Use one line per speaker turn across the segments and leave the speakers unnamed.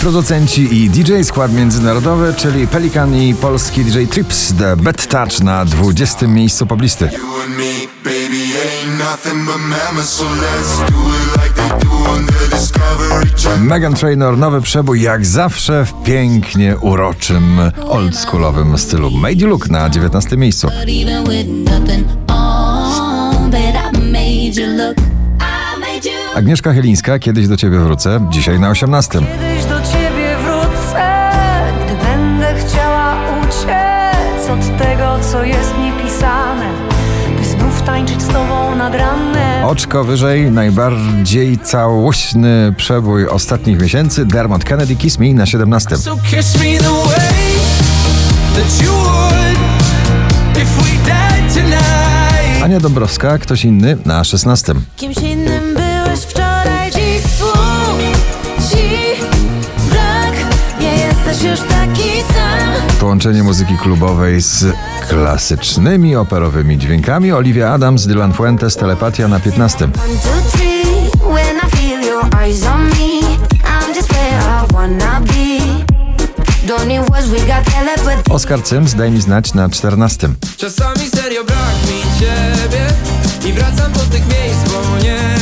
Producenci i DJ skład międzynarodowy, czyli Pelikan i polski DJ Trips The Bad Touch na 20. miejscu poblisty. Megan Trainor, nowy przebój jak zawsze w pięknie uroczym, oldschoolowym stylu. Made You Look na 19. miejscu. Agnieszka Chylińska, kiedyś do ciebie wrócę, dzisiaj na 18.
od tego, co jest niepisane, by znów tańczyć z tobą nad ranem.
Oczko wyżej, najbardziej całośny przebój ostatnich miesięcy. Dermot Kennedy Kiss Me na 17.
So kiss me the way that you would if we died tonight.
Ania Dąbrowska, ktoś inny na 16.
Kimś innym byłeś wczoraj,
Połączenie muzyki klubowej z klasycznymi operowymi dźwiękami. Olivia Adams, Dylan Fuentes, Telepatia na 15.
One, two, three. When I feel your eyes on me, I'm just where I wanna be. Don't need words, we got telepathy.
Oskar Cyms, daj mi znać na 14.
Czasami serio brak mi ciebie i wracam do tych miejsc, bo nie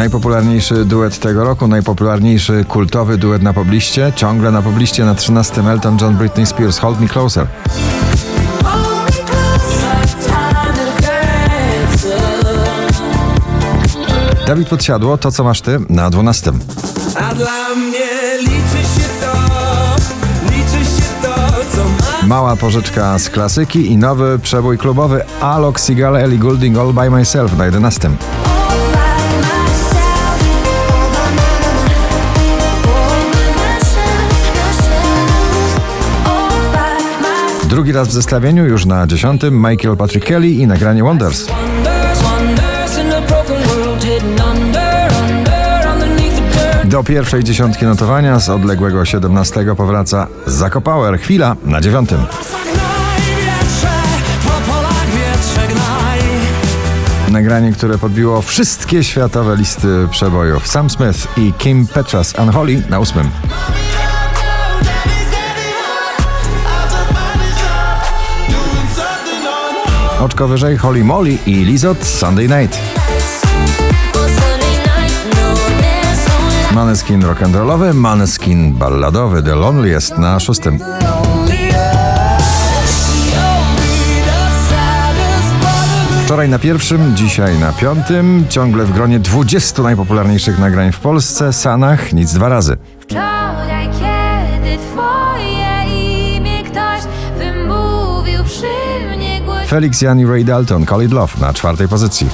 Najpopularniejszy duet tego roku, najpopularniejszy kultowy duet na pobliście, ciągle na pobliście na 13. Elton John, Britney Spears, Hold Me Closer. Dawid Podsiadło, to co masz ty na 12.
A dla mnie liczy się to, liczy się to, co mam.
Mała pożyczka z klasyki i nowy przebój klubowy Alok Seagal, Ellie Goulding, All By Myself na 11. Drugi raz w zestawieniu, już na 10. Michael Patrick Kelly i nagranie Wonders. Do pierwszej dziesiątki notowania z odległego 17 powraca Zakopower. Chwila na dziewiątym. Nagranie, które podbiło wszystkie światowe listy przebojów. Sam Smith i Kim Petras Unholy na ósmym. Oczko wyżej Holly Molly i Lizot Sunday Night. Maneskin rock'n'rollowy, Maneskin balladowy The Loneliest na szóstym. Wczoraj na pierwszym, dzisiaj na piątym, ciągle w gronie 20 najpopularniejszych nagrań w Polsce, Sanach, nic dwa razy. Felix Jan i Ray Dalton, Call It Love na czwartej pozycji.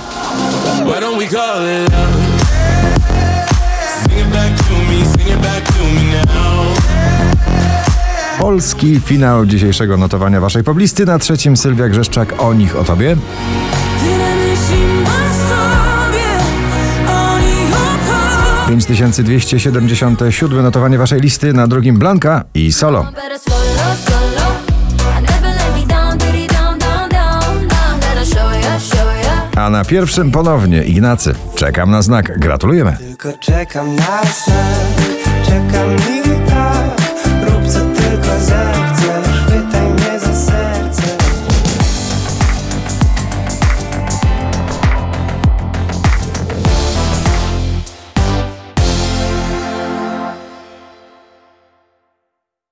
Polski finał dzisiejszego notowania waszej poblisty. Na trzecim Sylwia Grzeszczak, o nich, o tobie.
Sobie, oni o tobie.
5277 notowanie waszej listy. Na drugim Blanka i Solo. A na pierwszym ponownie Ignacy. Czekam na znak. Gratulujemy.
Tylko czekam na znak, czekam miły